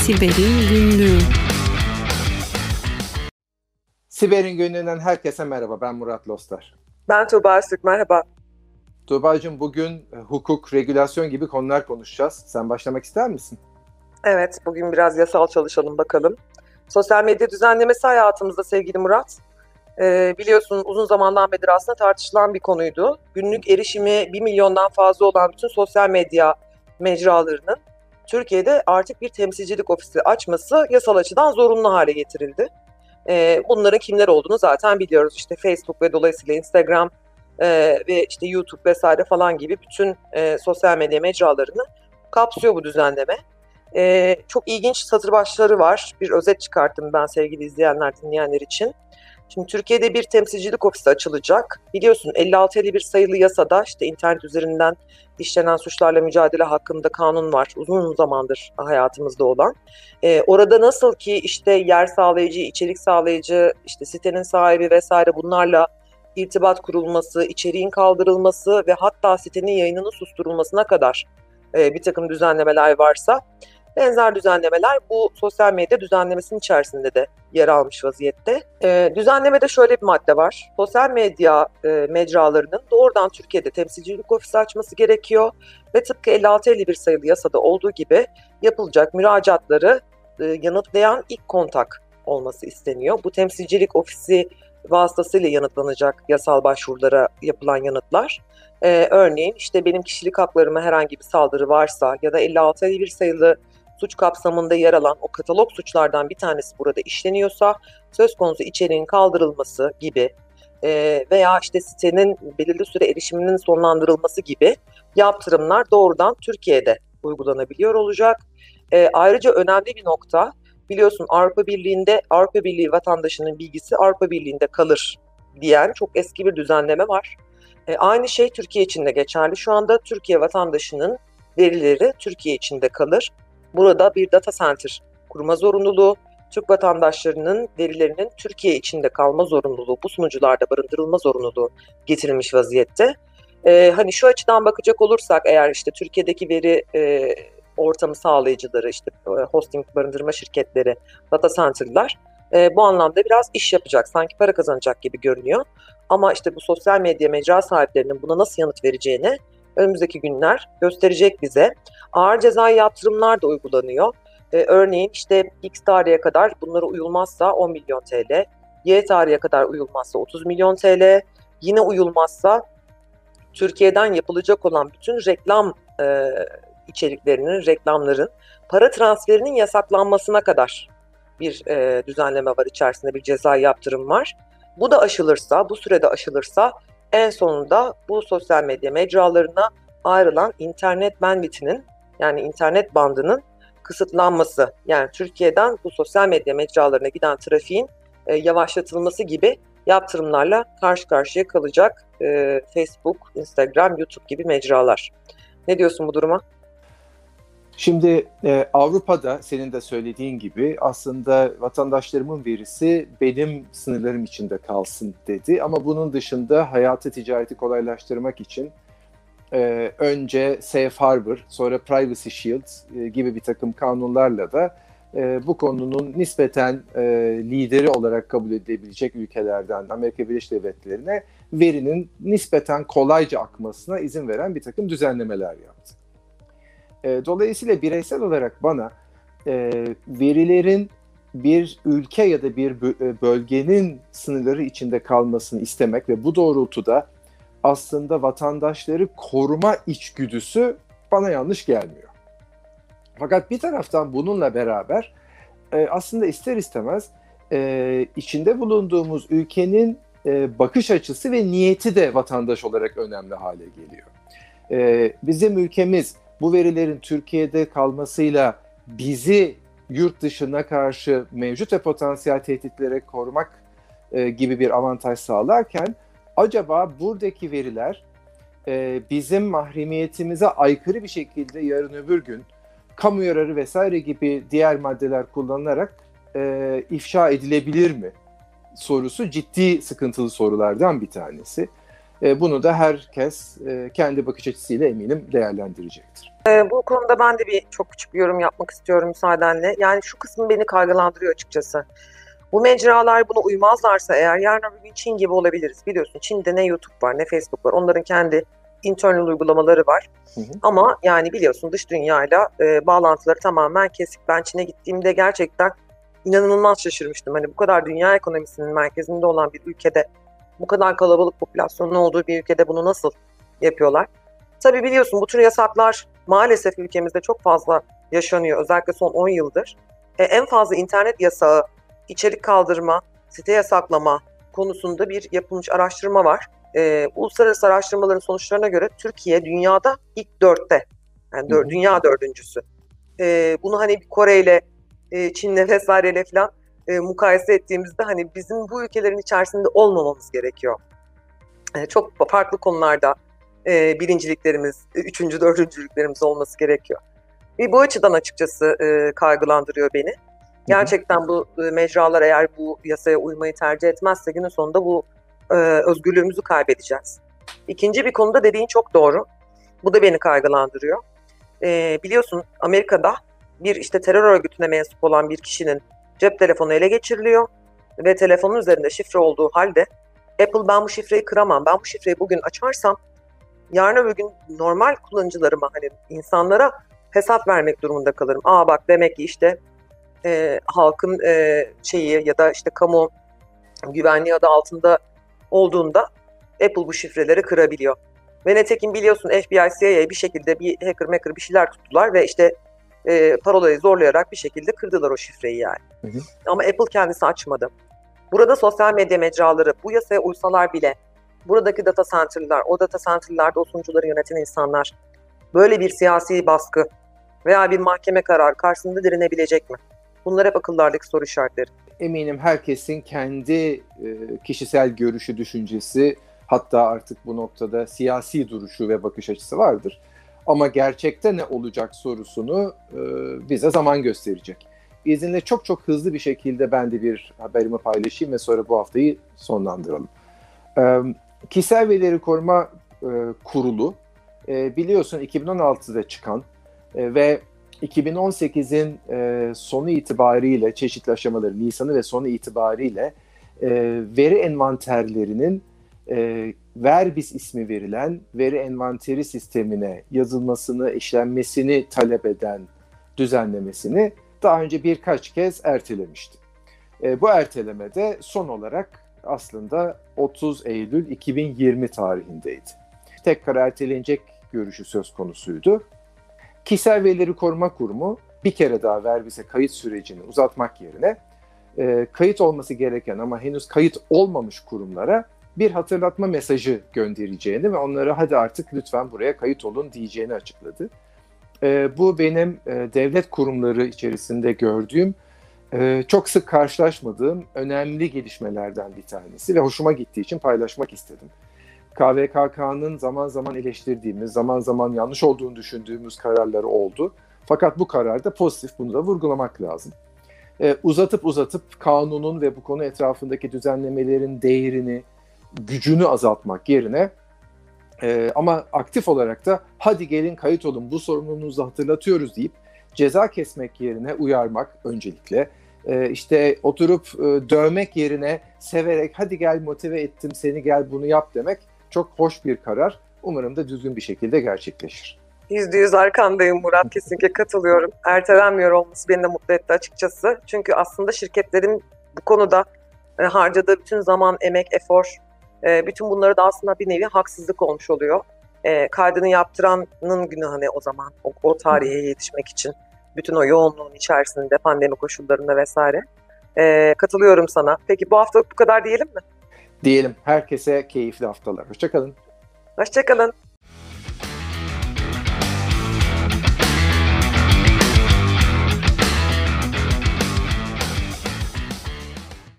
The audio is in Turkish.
Siber'in Günlüğü Siber'in Günlüğü'nden herkese merhaba. Ben Murat Lostar. Ben Tuğba Öztürk. Merhaba. Tuğba'cığım bugün e, hukuk, regülasyon gibi konular konuşacağız. Sen başlamak ister misin? Evet, bugün biraz yasal çalışalım bakalım. Sosyal medya düzenlemesi hayatımızda sevgili Murat. Ee, biliyorsun uzun zamandan beri aslında tartışılan bir konuydu. Günlük erişimi 1 milyondan fazla olan bütün sosyal medya mecralarının Türkiye'de artık bir temsilcilik ofisi açması yasal açıdan zorunlu hale getirildi. Ee, bunların kimler olduğunu zaten biliyoruz. İşte Facebook ve dolayısıyla Instagram e, ve işte YouTube vesaire falan gibi bütün e, sosyal medya mecralarını kapsıyor bu düzenleme. E, çok ilginç satır başları var. Bir özet çıkarttım ben sevgili izleyenler, dinleyenler için. Şimdi Türkiye'de bir temsilcilik ofisi açılacak. Biliyorsun 56-51 sayılı yasada işte internet üzerinden işlenen suçlarla mücadele hakkında kanun var. Uzun zamandır hayatımızda olan. Ee, orada nasıl ki işte yer sağlayıcı, içerik sağlayıcı, işte sitenin sahibi vesaire bunlarla irtibat kurulması, içeriğin kaldırılması ve hatta sitenin yayınının susturulmasına kadar e, bir takım düzenlemeler varsa benzer düzenlemeler bu sosyal medya düzenlemesinin içerisinde de yer almış vaziyette. E, düzenlemede şöyle bir madde var. Sosyal medya e, mecralarının doğrudan Türkiye'de temsilcilik ofisi açması gerekiyor ve tıpkı 56-51 sayılı yasada olduğu gibi yapılacak müracaatları e, yanıtlayan ilk kontak olması isteniyor. Bu temsilcilik ofisi vasıtasıyla yanıtlanacak yasal başvurulara yapılan yanıtlar. Ee, örneğin işte benim kişilik haklarıma herhangi bir saldırı varsa ya da 56-51 sayılı suç kapsamında yer alan o katalog suçlardan bir tanesi burada işleniyorsa söz konusu içeriğin kaldırılması gibi e, veya işte sitenin belirli süre erişiminin sonlandırılması gibi yaptırımlar doğrudan Türkiye'de uygulanabiliyor olacak. E, ayrıca önemli bir nokta biliyorsun Avrupa Birliği'nde Avrupa Birliği vatandaşının bilgisi Avrupa Birliği'nde kalır diyen çok eski bir düzenleme var. E, aynı şey Türkiye için de geçerli. Şu anda Türkiye vatandaşının verileri Türkiye içinde kalır. Burada bir data center kurma zorunluluğu, Türk vatandaşlarının verilerinin Türkiye içinde kalma zorunluluğu, bu sunucularda barındırılma zorunluluğu getirilmiş vaziyette. Ee, hani şu açıdan bakacak olursak eğer işte Türkiye'deki veri e, ortamı sağlayıcıları, işte e, hosting barındırma şirketleri, data center'lar e, bu anlamda biraz iş yapacak, sanki para kazanacak gibi görünüyor. Ama işte bu sosyal medya mecra sahiplerinin buna nasıl yanıt vereceğini önümüzdeki günler gösterecek bize. Ağır cezai yaptırımlar da uygulanıyor. Ee, örneğin işte X tarihe kadar bunlara uyulmazsa 10 milyon TL, Y tarihe kadar uyulmazsa 30 milyon TL, yine uyulmazsa Türkiye'den yapılacak olan bütün reklam e, içeriklerinin, reklamların para transferinin yasaklanmasına kadar bir e, düzenleme var içerisinde bir ceza yaptırım var. Bu da aşılırsa, bu sürede aşılırsa en sonunda bu sosyal medya mecralarına ayrılan internet bandwidth'inin yani internet bandının kısıtlanması yani Türkiye'den bu sosyal medya mecralarına giden trafiğin e, yavaşlatılması gibi yaptırımlarla karşı karşıya kalacak e, Facebook, Instagram, YouTube gibi mecralar. Ne diyorsun bu duruma? Şimdi e, Avrupa'da senin de söylediğin gibi aslında vatandaşlarımın verisi benim sınırlarım içinde kalsın dedi. Ama bunun dışında hayatı ticareti kolaylaştırmak için e, önce Safe Harbor, sonra Privacy Shield e, gibi bir takım kanunlarla da e, bu konunun nispeten e, lideri olarak kabul edilebilecek ülkelerden Amerika Birleşik Devletleri'ne verinin nispeten kolayca akmasına izin veren bir takım düzenlemeler yaptı. E, dolayısıyla bireysel olarak bana e, verilerin bir ülke ya da bir e, bölgenin sınırları içinde kalmasını istemek ve bu doğrultuda aslında vatandaşları koruma içgüdüsü bana yanlış gelmiyor. Fakat bir taraftan bununla beraber e, aslında ister istemez e, içinde bulunduğumuz ülkenin e, bakış açısı ve niyeti de vatandaş olarak önemli hale geliyor. E, bizim ülkemiz bu verilerin Türkiye'de kalmasıyla bizi yurt dışına karşı mevcut ve potansiyel tehditlere korumak e, gibi bir avantaj sağlarken acaba buradaki veriler e, bizim mahremiyetimize aykırı bir şekilde yarın öbür gün kamu yararı vesaire gibi diğer maddeler kullanılarak e, ifşa edilebilir mi? Sorusu ciddi sıkıntılı sorulardan bir tanesi. E, bunu da herkes e, kendi bakış açısıyla eminim değerlendirecektir. E, bu konuda ben de bir çok küçük bir yorum yapmak istiyorum müsaadenle. Yani şu kısmı beni kaygılandırıyor açıkçası. Bu mecralar buna uymazlarsa eğer yarın bir gün Çin gibi olabiliriz. Biliyorsun Çin'de ne YouTube var ne Facebook var. Onların kendi internal uygulamaları var. Hı hı. Ama yani biliyorsun dış dünyayla e, bağlantıları tamamen kesik. Ben Çin'e gittiğimde gerçekten inanılmaz şaşırmıştım. Hani bu kadar dünya ekonomisinin merkezinde olan bir ülkede bu kadar kalabalık popülasyonun olduğu bir ülkede bunu nasıl yapıyorlar? Tabii biliyorsun bu tür yasaklar maalesef ülkemizde çok fazla yaşanıyor. Özellikle son 10 yıldır. E, en fazla internet yasağı, içerik kaldırma, site yasaklama konusunda bir yapılmış araştırma var. E, uluslararası araştırmaların sonuçlarına göre Türkiye dünyada ilk dörtte. Yani dör, dünya dördüncüsü. E, bunu hani Kore ile e, Çin'le vesaireyle falan e, mukayese ettiğimizde hani bizim bu ülkelerin içerisinde olmamamız gerekiyor. E, çok farklı konularda e, birinciliklerimiz, üçüncü, dördüncülüklerimiz olması gerekiyor. Ve bu açıdan açıkçası e, kaygılandırıyor beni. Gerçekten bu e, mecralar eğer bu yasaya uymayı tercih etmezse günün sonunda bu e, özgürlüğümüzü kaybedeceğiz. İkinci bir konuda dediğin çok doğru. Bu da beni kaygılandırıyor. E, biliyorsun Amerika'da bir işte terör örgütüne mensup olan bir kişinin cep telefonu ele geçiriliyor ve telefonun üzerinde şifre olduğu halde Apple ben bu şifreyi kıramam, ben bu şifreyi bugün açarsam yarın öbür gün normal kullanıcılarıma hani insanlara hesap vermek durumunda kalırım. Aa bak demek ki işte e, halkın e, şeyi ya da işte kamu güvenliği adı altında olduğunda Apple bu şifreleri kırabiliyor. Ve netekim biliyorsun FBI, CIA bir şekilde bir hacker maker bir şeyler tuttular ve işte e, parolayı zorlayarak bir şekilde kırdılar o şifreyi yani. Hı hı. Ama Apple kendisi açmadı. Burada sosyal medya mecraları bu yasaya uysalar bile buradaki data center'lar, o data center'larda o sunucuları yöneten insanlar böyle bir siyasi baskı veya bir mahkeme kararı karşısında direnebilecek mi? Bunlar hep akıllardaki soru işaretleri. Eminim herkesin kendi e, kişisel görüşü, düşüncesi, hatta artık bu noktada siyasi duruşu ve bakış açısı vardır. Ama gerçekte ne olacak sorusunu e, bize zaman gösterecek. İzinle çok çok hızlı bir şekilde ben de bir haberimi paylaşayım ve sonra bu haftayı sonlandıralım. E, Kişisel Verileri Koruma e, Kurulu e, biliyorsun 2016'da çıkan e, ve 2018'in e, sonu itibariyle çeşitli aşamaları Nisan'ı ve sonu itibariyle e, veri envanterlerinin e, Verbis ismi verilen veri envanteri sistemine yazılmasını, işlenmesini talep eden düzenlemesini daha önce birkaç kez ertelemişti. E, bu ertelemede son olarak aslında 30 Eylül 2020 tarihindeydi. Tekrar ertelenecek görüşü söz konusuydu. Kişisel Verileri Koruma Kurumu bir kere daha Verbis'e kayıt sürecini uzatmak yerine e, kayıt olması gereken ama henüz kayıt olmamış kurumlara bir hatırlatma mesajı göndereceğini ve onlara hadi artık lütfen buraya kayıt olun diyeceğini açıkladı. E, bu benim e, devlet kurumları içerisinde gördüğüm e, çok sık karşılaşmadığım önemli gelişmelerden bir tanesi ve hoşuma gittiği için paylaşmak istedim. KVKK'nın zaman zaman eleştirdiğimiz, zaman zaman yanlış olduğunu düşündüğümüz kararları oldu. Fakat bu kararda pozitif, bunu da vurgulamak lazım. Ee, uzatıp uzatıp kanunun ve bu konu etrafındaki düzenlemelerin değerini, gücünü azaltmak yerine e, ama aktif olarak da hadi gelin kayıt olun bu sorumluluğunuzu hatırlatıyoruz deyip ceza kesmek yerine uyarmak öncelikle. E, işte oturup e, dövmek yerine severek hadi gel motive ettim seni gel bunu yap demek çok hoş bir karar. Umarım da düzgün bir şekilde gerçekleşir. Yüzde yüz arkandayım Murat. Kesinlikle katılıyorum. Ertelenmiyor olması beni de mutlu etti açıkçası. Çünkü aslında şirketlerin bu konuda e, harcadığı bütün zaman, emek, efor, e, bütün bunları da aslında bir nevi haksızlık olmuş oluyor. E, kaydını yaptıranın günahı ne o zaman? O, o tarihe yetişmek için. Bütün o yoğunluğun içerisinde, pandemi koşullarında vesaire. E, katılıyorum sana. Peki bu hafta bu kadar diyelim mi? Diyelim herkese keyifli haftalar. Hoşçakalın. Hoşçakalın.